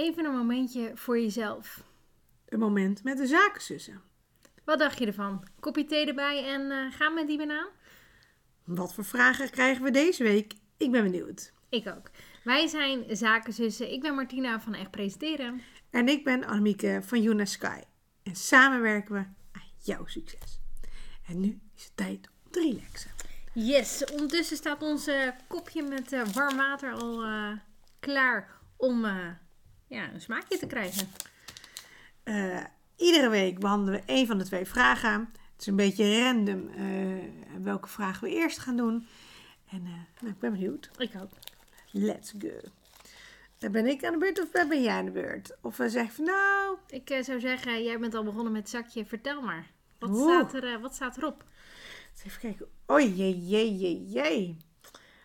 Even een momentje voor jezelf. Een moment met de zakenzussen. Wat dacht je ervan? Kopje thee erbij en uh, gaan met die banaan? Wat voor vragen krijgen we deze week? Ik ben benieuwd. Ik ook. Wij zijn zakenzussen. Ik ben Martina van Echt Presenteren. En ik ben Annemieke van Yuna Sky. En samen werken we aan jouw succes. En nu is het tijd om te relaxen. Yes, ondertussen staat ons uh, kopje met uh, warm water al uh, klaar om ja, een smaakje te krijgen. iedere week behandelen we een van de twee vragen. Het is een beetje random welke vraag we eerst gaan doen. En nou, ik ben benieuwd. Ik ook. Let's go. Dan ben ik aan de beurt of ben jij aan de beurt? Of we zeggen van nou... Ik zou zeggen, jij bent al begonnen met het zakje. Vertel maar. Wat, staat, er, wat staat erop? Even kijken. Oh jee, jee, jee, jee.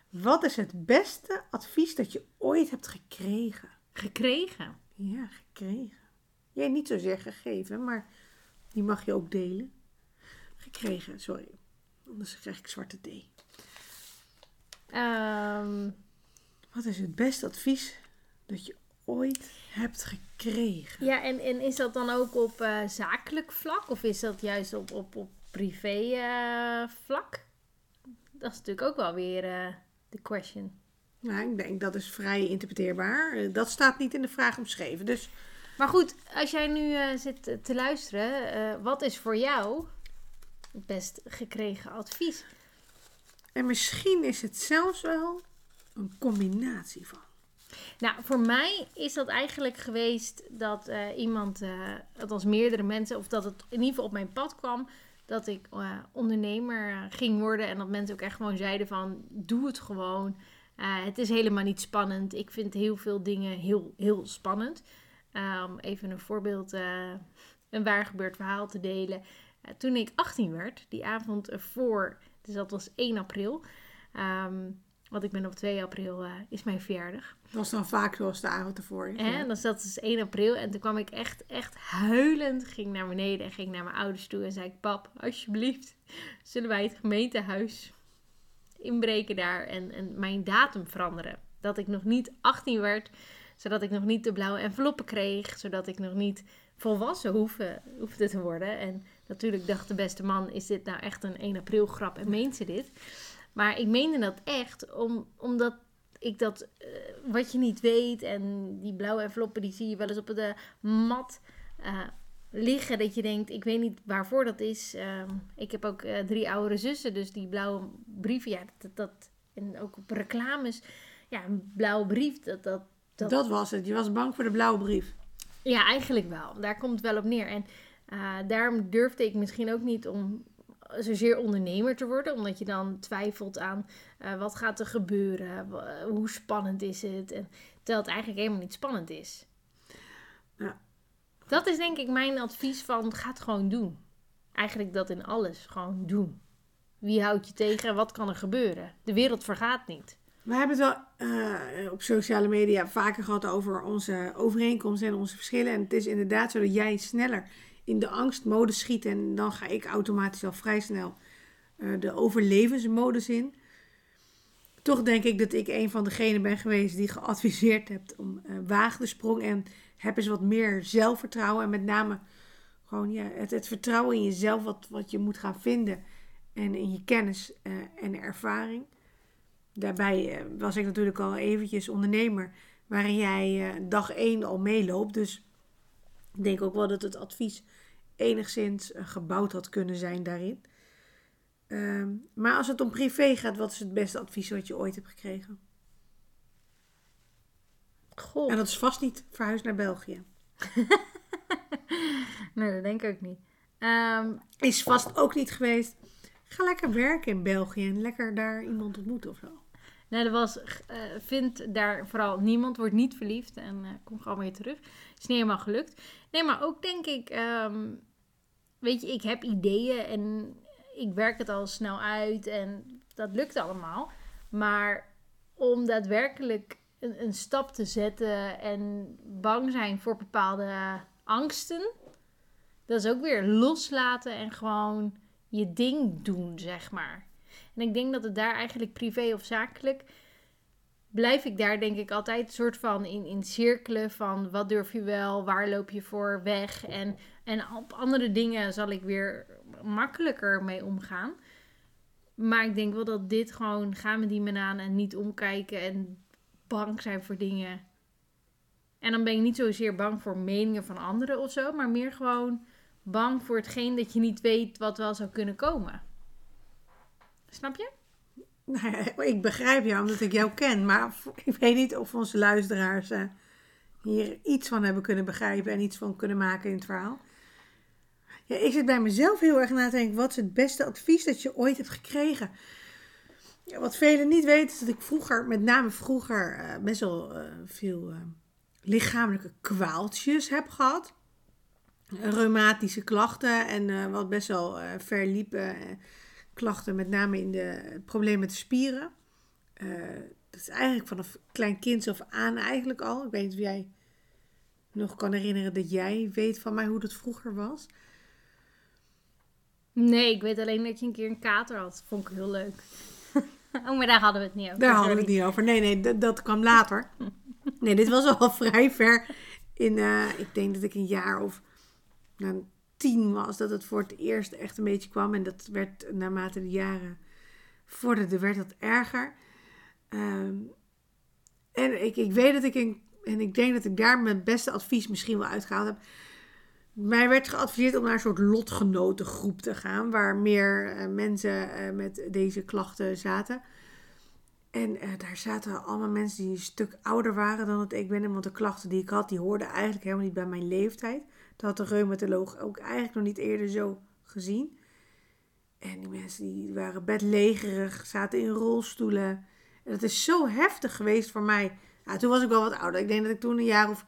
Wat is het beste advies dat je ooit hebt gekregen? Gekregen? Ja, gekregen. Jij niet zozeer gegeven, maar die mag je ook delen. Gekregen, sorry. Anders krijg ik zwarte thee. Um... Wat is het beste advies dat je ooit hebt gekregen? Ja, en, en is dat dan ook op uh, zakelijk vlak? Of is dat juist op, op, op privé uh, vlak? Dat is natuurlijk ook wel weer uh, de question. Nou, ik denk dat is vrij interpreteerbaar. Dat staat niet in de vraag omschreven. Dus... Maar goed, als jij nu zit te luisteren, wat is voor jou het best gekregen advies? En misschien is het zelfs wel een combinatie van. Nou, voor mij is dat eigenlijk geweest dat uh, iemand, dat als meerdere mensen, of dat het in ieder geval op mijn pad kwam, dat ik ondernemer ging worden. En dat mensen ook echt gewoon zeiden van, doe het gewoon. Het is helemaal niet spannend. Ik vind heel veel dingen heel, heel spannend. Um, even een voorbeeld, een waar gebeurd verhaal te delen. toen ik 18 werd, die avond voor, dus dat was 1 april... Um, want ik ben op 2 april, is mijn verjaardag. Dat was dan vaak zoals de avond ervoor. En dan zat dus 1 april en toen kwam ik echt, echt huilend, ging naar beneden en ging naar mijn ouders toe en zei ik, pap, alsjeblieft, zullen wij het gemeentehuis inbreken daar en, en mijn datum veranderen. Dat ik nog niet 18 werd, zodat ik nog niet de blauwe enveloppen kreeg, zodat ik nog niet volwassen hoefde, te worden. En natuurlijk dacht de beste man, is dit nou echt een 1 april grap en meent ze dit? Maar ik meende dat echt, om, omdat ik dat, uh, wat je niet weet, en die blauwe enveloppen, die zie je wel eens op de mat uh, liggen. Dat je denkt, ik weet niet waarvoor dat is. Uh, ik heb ook uh, drie oudere zussen, dus die blauwe brieven, ja, dat, dat, en ook op reclames, ja, een blauwe brief, dat, dat, dat... Dat was het, je was bang voor de blauwe brief. Ja, eigenlijk wel. Daar komt het wel op neer. En daarom durfde ik misschien ook niet om zozeer ondernemer te worden, omdat je dan twijfelt aan uh, wat gaat er gebeuren, hoe spannend is het, en, terwijl het eigenlijk helemaal niet spannend is. Ja. Dat is denk ik mijn advies van ga het gewoon doen. Eigenlijk dat in alles, gewoon doen. Wie houdt je tegen en wat kan er gebeuren? De wereld vergaat niet. We hebben het wel uh, op sociale media vaker gehad over onze overeenkomsten en onze verschillen. En het is inderdaad zo dat jij sneller in de angstmodus schiet. En dan ga ik automatisch al vrij snel uh, de overlevensmodus in. Toch denk ik dat ik een van degenen ben geweest die geadviseerd hebt om uh, waag de sprong en heb eens wat meer zelfvertrouwen. En met name gewoon ja, het, het vertrouwen in jezelf, wat, wat je moet gaan vinden. En in je kennis uh, en ervaring. Daarbij uh, was ik natuurlijk al eventjes ondernemer, waarin jij dag één al meeloopt. Dus ik denk ook wel dat het advies enigszins eh, gebouwd had kunnen zijn daarin. Ehm, maar als het om privé gaat, wat is het beste advies wat je ooit hebt gekregen? Goh. En dat is vast niet verhuis naar België. nee, dat denk ik ook niet. Ehm, is vast ook niet geweest. Ga lekker werken in België en lekker daar iemand ontmoeten of zo. Nee, er was, uh, vindt daar vooral niemand, wordt niet verliefd en uh, kom gewoon weer terug. Is niet helemaal gelukt. Nee, maar ook denk ik, um, weet je, ik heb ideeën en ik werk het al snel uit en dat lukt allemaal. Maar om daadwerkelijk een, stap te zetten en bang zijn voor bepaalde angsten, dat is ook weer loslaten en gewoon je ding doen, zeg maar. En ik denk dat het daar eigenlijk privé of zakelijk blijf ik daar denk ik altijd een soort van in, in cirkelen van wat durf je wel, waar loop je voor weg. En, en op andere dingen zal ik weer makkelijker mee omgaan. Maar ik denk wel dat dit gewoon gaan we die men aan en niet omkijken en bang zijn voor dingen. En dan ben ik niet zozeer bang voor meningen van anderen of zo, maar meer gewoon bang voor hetgeen dat je niet weet wat wel zou kunnen komen. Snap je? Nou ik begrijp jou omdat ik jou ken, maar ik weet niet of onze luisteraars eh, hier iets van hebben kunnen begrijpen en iets van kunnen maken in het verhaal. Ja, ik zit bij mezelf heel erg na te denken, wat is het beste advies dat je ooit hebt gekregen? Ja, wat velen niet weten is dat ik vroeger, met name vroeger, eh, best wel eh, veel lichamelijke kwaaltjes heb gehad. Reumatische klachten en wat best wel ver liepen klachten, met name in de problemen met de spieren. Uh, dat is eigenlijk vanaf klein kind of aan eigenlijk al. Ik weet niet of jij nog kan herinneren dat jij weet van mij hoe dat vroeger was. Nee, ik weet alleen dat je een keer een kater had. Vond ik heel leuk. oh, maar daar hadden we het niet over. Daar hadden we het niet over. Nee, nee, dat, kwam later. Nee, dit was al vrij ver. In, uh, ik denk dat ik een jaar of nou, tien was, dat het voor het eerst echt een beetje kwam. En dat werd naarmate de jaren vorderden, werd dat erger. Ehm, en ik, ik weet dat ik, in, en ik denk dat ik daar mijn beste advies misschien wel uitgehaald heb. Mij werd geadviseerd om naar een soort lotgenotengroep te gaan, waar meer uh, mensen uh, met deze klachten zaten. En uh, daar zaten allemaal mensen die een stuk ouder waren dan dat ik ben. Want de klachten die ik had, die hoorden eigenlijk helemaal niet bij mijn leeftijd. Dat had de reumatoloog ook eigenlijk nog niet eerder zo gezien. En die mensen die waren bedlegerig, zaten in rolstoelen. En dat is zo heftig geweest voor mij. Ja, toen was ik wel wat ouder. Ik denk dat ik toen een jaar of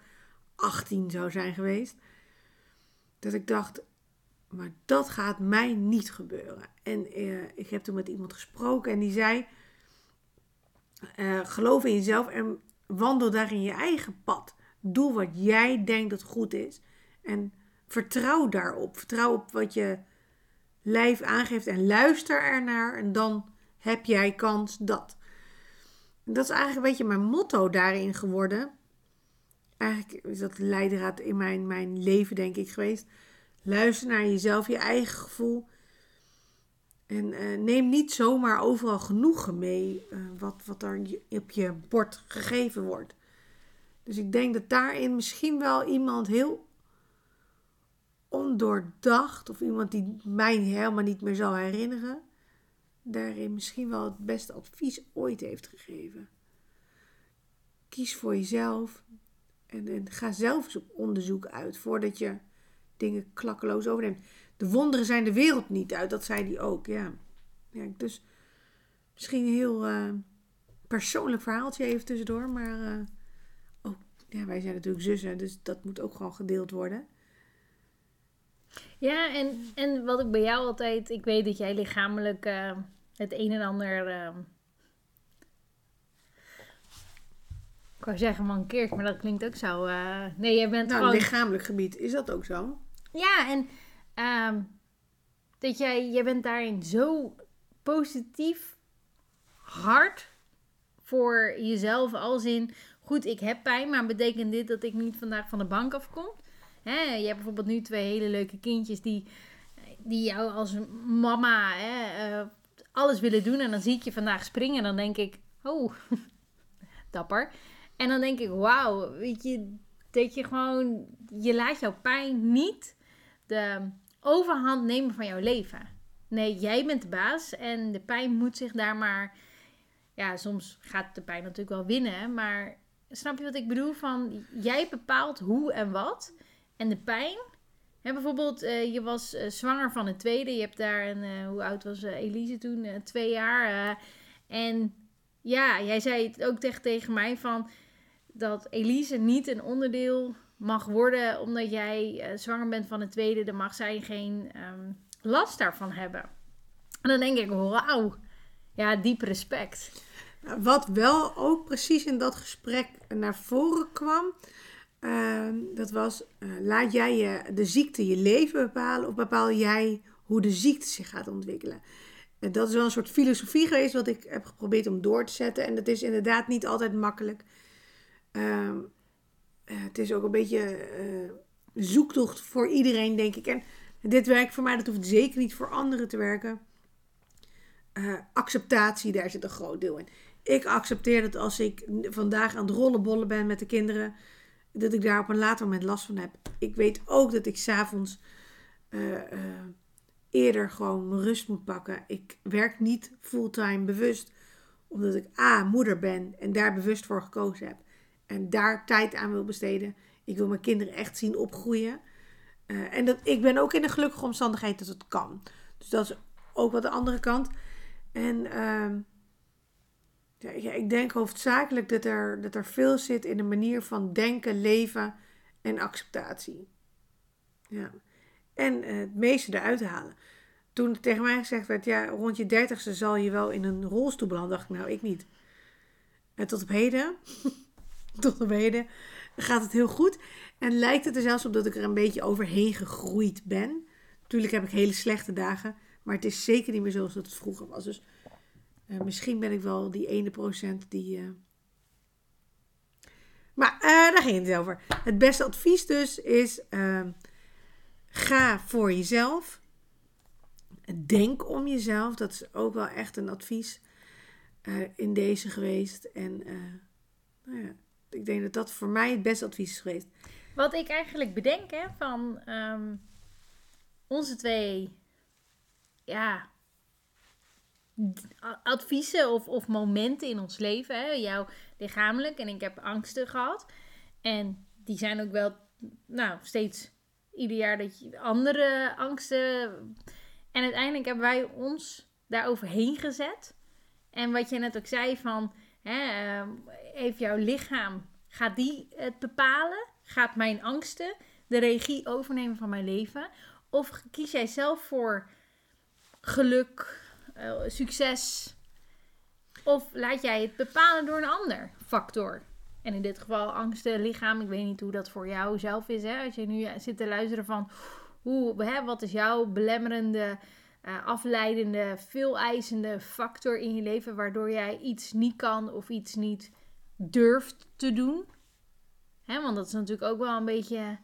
18 zou zijn geweest. Dat ik dacht, maar dat gaat mij niet gebeuren. En eh, ik heb toen met iemand gesproken en die zei: uh, geloof in jezelf en wandel daar in je eigen pad. Doe wat jij denkt dat goed is. En vertrouw daarop. Vertrouw op wat je lijf aangeeft en luister ernaar. En dan heb jij kans dat. dat is eigenlijk een beetje mijn motto daarin geworden. Eigenlijk is dat leidraad in mijn, mijn leven, denk ik, geweest. Luister naar jezelf, je eigen gevoel. En uh, neem niet zomaar overal genoegen mee uh, wat, wat er op je bord gegeven wordt. Dus ik denk dat daarin misschien wel iemand heel ondoordacht of iemand die mij helemaal niet meer zal herinneren, daarin misschien wel het beste advies ooit heeft gegeven. Kies voor jezelf en, en ga zelf op onderzoek uit voordat je dingen klakkeloos overneemt. De wonderen zijn de wereld niet uit, dat zei hij ook. Ja. ja dus misschien een heel uh, persoonlijk verhaaltje even tussendoor, maar uh, ook, ja, wij zijn natuurlijk zussen, dus dat moet ook gewoon gedeeld worden. Ja, en, en wat ik bij jou altijd, ik weet dat jij lichamelijk uh, het een en ander. Uh, ik wou zeggen mankeert, maar dat klinkt ook zo. Uh, nee, jij bent nou, gewoon... lichamelijk gebied, is dat ook zo? Ja, en uh, dat jij, jij bent daarin zo positief hard voor jezelf. Als in, goed, ik heb pijn, maar betekent dit dat ik niet vandaag van de bank afkom? Hè, je hebt bijvoorbeeld nu twee hele leuke kindjes die, die jou als mama hè, uh, alles willen doen. En dan zie ik je vandaag springen en dan denk ik, oh, dapper. En dan denk ik, wauw, weet je, dat je gewoon, je laat jouw pijn niet de overhand nemen van jouw leven. Nee, jij bent de baas en de pijn moet zich daar maar. Ja, soms gaat de pijn natuurlijk wel winnen, maar snap je wat ik bedoel? Van jij bepaalt hoe en wat. En de pijn. Hè, bijvoorbeeld, uh, je was uh, zwanger van een tweede. Je hebt daar een, uh, hoe oud was Elise toen? twee jaar. en ja, jij zei het ook tegen, tegen mij van dat Elise niet een onderdeel mag worden omdat jij zwanger bent van een tweede. Dan mag zij geen um, last daarvan hebben. En dan denk ik, wauw, ja, diep respect. Nou, wat wel ook precies in dat gesprek naar voren kwam, uh, dat was, uh, laat jij je, de ziekte je leven bepalen of bepaal jij hoe de ziekte zich gaat ontwikkelen? En dat is wel een soort filosofie geweest wat ik heb geprobeerd om door te zetten. En dat is inderdaad niet altijd makkelijk. Ehm, eh, het is ook een beetje eh, zoektocht voor iedereen, denk ik. En dit werkt voor mij, dat hoeft zeker niet voor anderen te werken. Eh, acceptatie, daar zit een groot deel in. Ik accepteer dat als ik vandaag aan het rollenbollen ben met de kinderen, dat ik daar op een later moment last van heb. Ik weet ook dat ik s'avonds uh, eerder gewoon rust moet pakken. Ik werk niet fulltime bewust, omdat ik A, moeder ben en daar bewust voor gekozen heb. En daar tijd aan wil besteden. Ik wil mijn kinderen echt zien opgroeien. Uh, en dat, ik ben ook in een gelukkige omstandigheid dat het kan. Dus dat is ook wat de andere kant. En uh, ja, ik denk hoofdzakelijk dat er, dat er veel zit in de manier van denken, leven en acceptatie. Ja. En uh, het meeste eruit halen. Toen tegen mij gezegd werd, ja, rond je dertigste zal je wel in een rolstoel belanden, dacht ik, nou, ik niet. En tot op heden, tot op heden gaat het heel goed. En lijkt het er zelfs op dat ik er een beetje overheen gegroeid ben. Natuurlijk heb ik hele slechte dagen, maar het is zeker niet meer zoals dat het vroeger was. Dus uh, misschien ben ik wel die ene procent die. Uh... Maar uh, daar ging het over. Het beste advies dus is: ga voor jezelf. Denk om jezelf. Dat is ook wel echt een advies in deze geweest. En nou ja, ik denk dat dat voor mij het beste advies is geweest. Wat ik eigenlijk bedenk van um, onze twee ja, adviezen of, of momenten in ons leven. Hè? Jou lichamelijk en ik heb angsten gehad. En die zijn ook wel, nou, steeds ieder jaar dat je andere angsten. En uiteindelijk hebben wij ons daar overheen gezet. En wat je net ook zei van, hè, ehm, heeft jouw lichaam, gaat die het bepalen? Gaat mijn angsten de regie overnemen van mijn leven? Of kies jij zelf voor geluk, uh, succes? Of laat jij het bepalen door een ander factor? En in dit geval angsten, lichaam. Ik weet niet hoe dat voor jou zelf is. Hè? Als je nu zit te luisteren van... Hoe, hè, wat is jouw belemmerende, uh, afleidende, veel eisende factor in je leven... waardoor jij iets niet kan of iets niet durft te doen? Hè, want dat is natuurlijk ook wel een beetje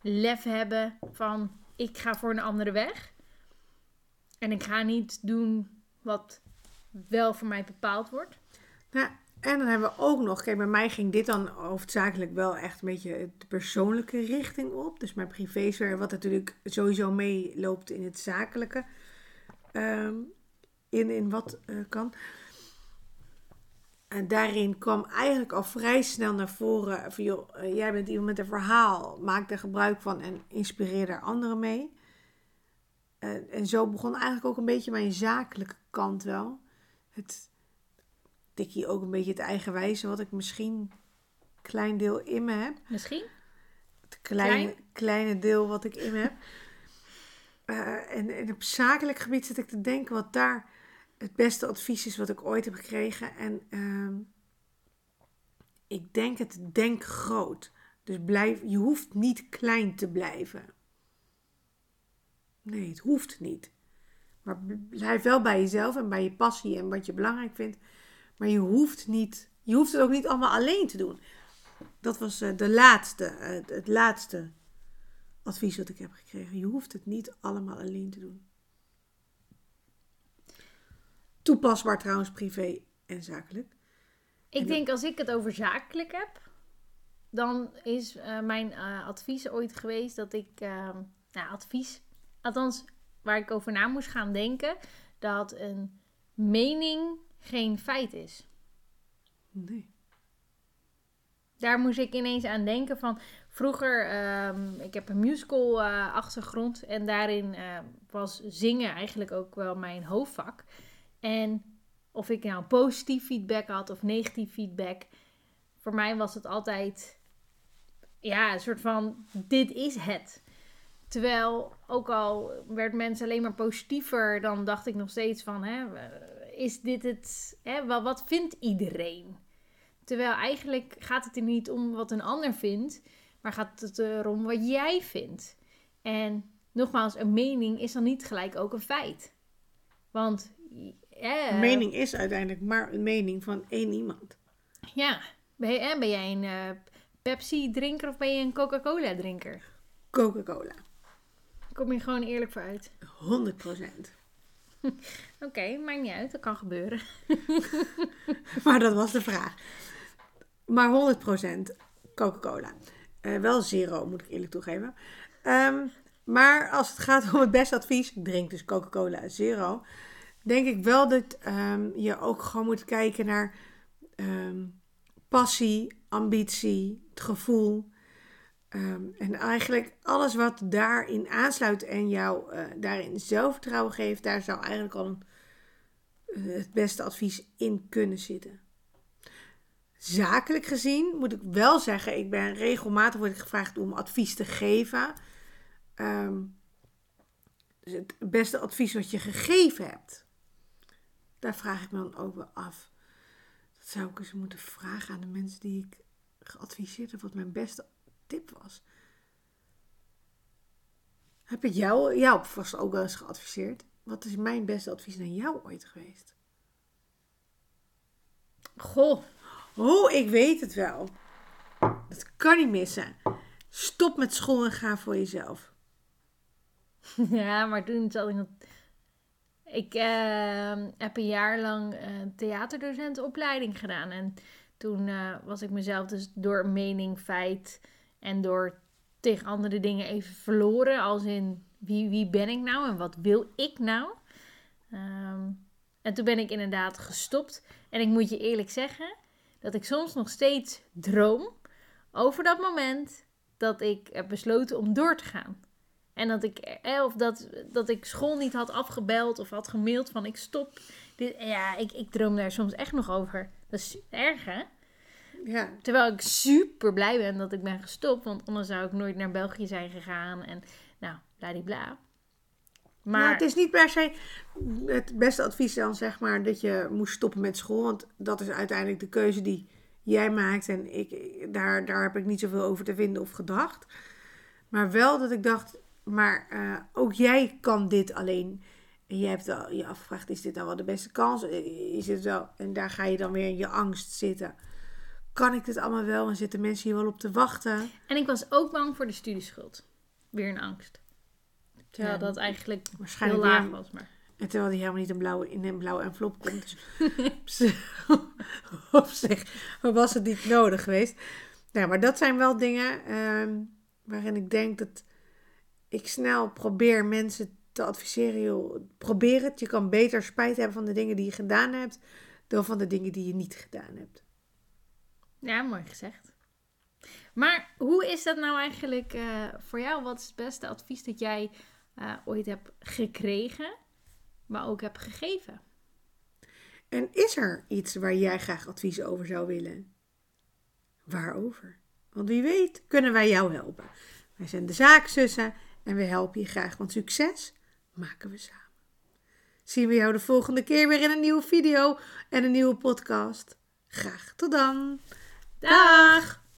lef hebben van... ik ga voor een andere weg. En ik ga niet doen wat wel voor mij bepaald wordt. Nou, en dan hebben we ook nog, kijk, bij mij ging dit dan hoofdzakelijk wel echt een beetje de persoonlijke richting op. Dus mijn privésfeer, wat natuurlijk sowieso meeloopt in het zakelijke. Um, in, in wat uh, kan. En daarin kwam eigenlijk al vrij snel naar voren van, joh, uh, jij bent iemand met een verhaal, maak er gebruik van en inspireer daar anderen mee. Uh, en zo begon eigenlijk ook een beetje mijn zakelijke kant wel. Het tikkie ook een beetje het eigenwijze wat ik misschien een klein deel in me heb. Misschien? Het kleine, Klein? kleine deel wat ik in me heb. Uh, en, en op zakelijk gebied zit ik te denken wat daar het beste advies is wat ik ooit heb gekregen. En uh, ik denk het, denk groot. Dus blijf, je hoeft niet klein te blijven. Nee, het hoeft niet. Maar blijf wel bij jezelf en bij je passie en wat je belangrijk vindt. Maar je hoeft, niet, je hoeft het ook niet allemaal alleen te doen. Dat was uh, de laatste, uh, het laatste advies wat ik heb gekregen. Je hoeft het niet allemaal alleen te doen. Toepasbaar trouwens, privé en zakelijk. Ik en denk als ik het over zakelijk heb, dan is uh, mijn advies ooit geweest dat ik, nou advies, althans waar ik over na moest gaan denken, dat een mening geen feit is. Nee. Daar moest ik ineens aan denken van vroeger, um, ik heb een musical uh, achtergrond en daarin uh, was zingen eigenlijk ook wel mijn hoofdvak. En of ik nou positief feedback had of negatief feedback, voor mij was het altijd ja, een soort van dit is het. Terwijl ook al werd mensen alleen maar positiever, dan dacht ik nog steeds van, hè, is dit het, hè, wat, wat vindt iedereen? Terwijl eigenlijk gaat het er niet om wat een ander vindt, maar gaat het erom wat jij vindt. En nogmaals, een mening is dan niet gelijk ook een feit. Want eh, mening is uiteindelijk maar een mening van één iemand. ja, ben, je, eh, ben jij een eh, Pepsi-drinker of ben je een Coca-Cola-drinker? Coca-Cola. Kom je gewoon eerlijk voor uit. 100%. Oké, maakt niet uit, dat kan gebeuren. Maar dat was de vraag. Maar 100% Coca-Cola. Eh, wel zero, moet ik eerlijk toegeven. Ehm, maar als het gaat om het beste advies, drink dus Coca-Cola zero. Denk ik wel dat ehm, je ook gewoon moet kijken naar ehm, passie, ambitie, het gevoel. Ehm, en eigenlijk alles wat daarin aansluit en jou eh, daarin zelfvertrouwen geeft, daar zou eigenlijk al eh, het beste advies in kunnen zitten. Zakelijk gezien moet ik wel zeggen, ik ben regelmatig word ik gevraagd om advies te geven. Ehm, dus het beste advies wat je gegeven hebt, daar vraag ik me dan ook wel af. Dat zou ik eens moeten vragen aan de mensen die ik geadviseerd heb, wat mijn beste tip was. Heb ik jou, jou vast ook wel eens geadviseerd? Wat is mijn beste advies naar jou ooit geweest? Goh, Oh, ik weet het wel. Dat kan niet missen. Stop met school en ga voor jezelf. Ja, maar toen zat ik. Ik eh, heb een jaar lang eh, theaterdocentenopleiding gedaan. En toen eh, was ik mezelf dus door mening, feit en door tegen andere dingen even verloren. Als in, wie, wie ben ik nou en wat wil ik nou? Ehm, en toen ben ik inderdaad gestopt. En ik moet je eerlijk zeggen dat ik soms nog steeds droom over dat moment dat ik heb besloten om door te gaan. En dat ik, eh, of dat, dat ik school niet had afgebeld of had gemaild van ik stop. Ja, ik, ik droom daar soms echt nog over. Dat is erg, hè? Ja, Terwijl ik super blij ben dat ik ben gestopt. Want anders zou ik nooit naar België zijn gegaan. En nou, bladibla. maar Maar het is niet per se het beste advies dan, zeg maar, dat je moest stoppen met school. Want dat is uiteindelijk de keuze die jij maakt. En ik, daar, daar heb ik niet zoveel over te vinden of gedacht. Maar wel dat ik dacht, maar eh, ook jij kan dit alleen. En jij hebt al je afgevraagd, is dit dan wel de beste kans? Is het wel? En daar ga je dan weer in je angst zitten. Kan ik dit allemaal wel? En zitten mensen hier wel op te wachten? En ik was ook bang voor de studieschuld. Weer een angst. Terwijl Ja, dat eigenlijk heel Waarschijnlijk laag weer- was. Maar. En terwijl die helemaal niet een blauwe, in een blauwe envelop komt. Dus op zich- op zich was het niet nodig geweest. Nou, maar dat zijn wel dingen ehm, waarin ik denk dat ik snel probeer mensen te adviseren. Joh, probeer het. Je kan beter spijt hebben van de dingen die je gedaan hebt. Dan van de dingen die je niet gedaan hebt. Ja, mooi gezegd. Maar hoe is dat nou eigenlijk eh, voor jou? Wat is het beste advies dat jij eh, ooit hebt gekregen, maar ook hebt gegeven? En is er iets waar jij graag advies over zou willen? Waarover? Want wie weet kunnen wij jou helpen. Wij zijn de zaakzussen en we helpen je graag, want succes maken we samen. Zien we jou de volgende keer weer in een nieuwe video en een nieuwe podcast. Graag tot dan. Dag!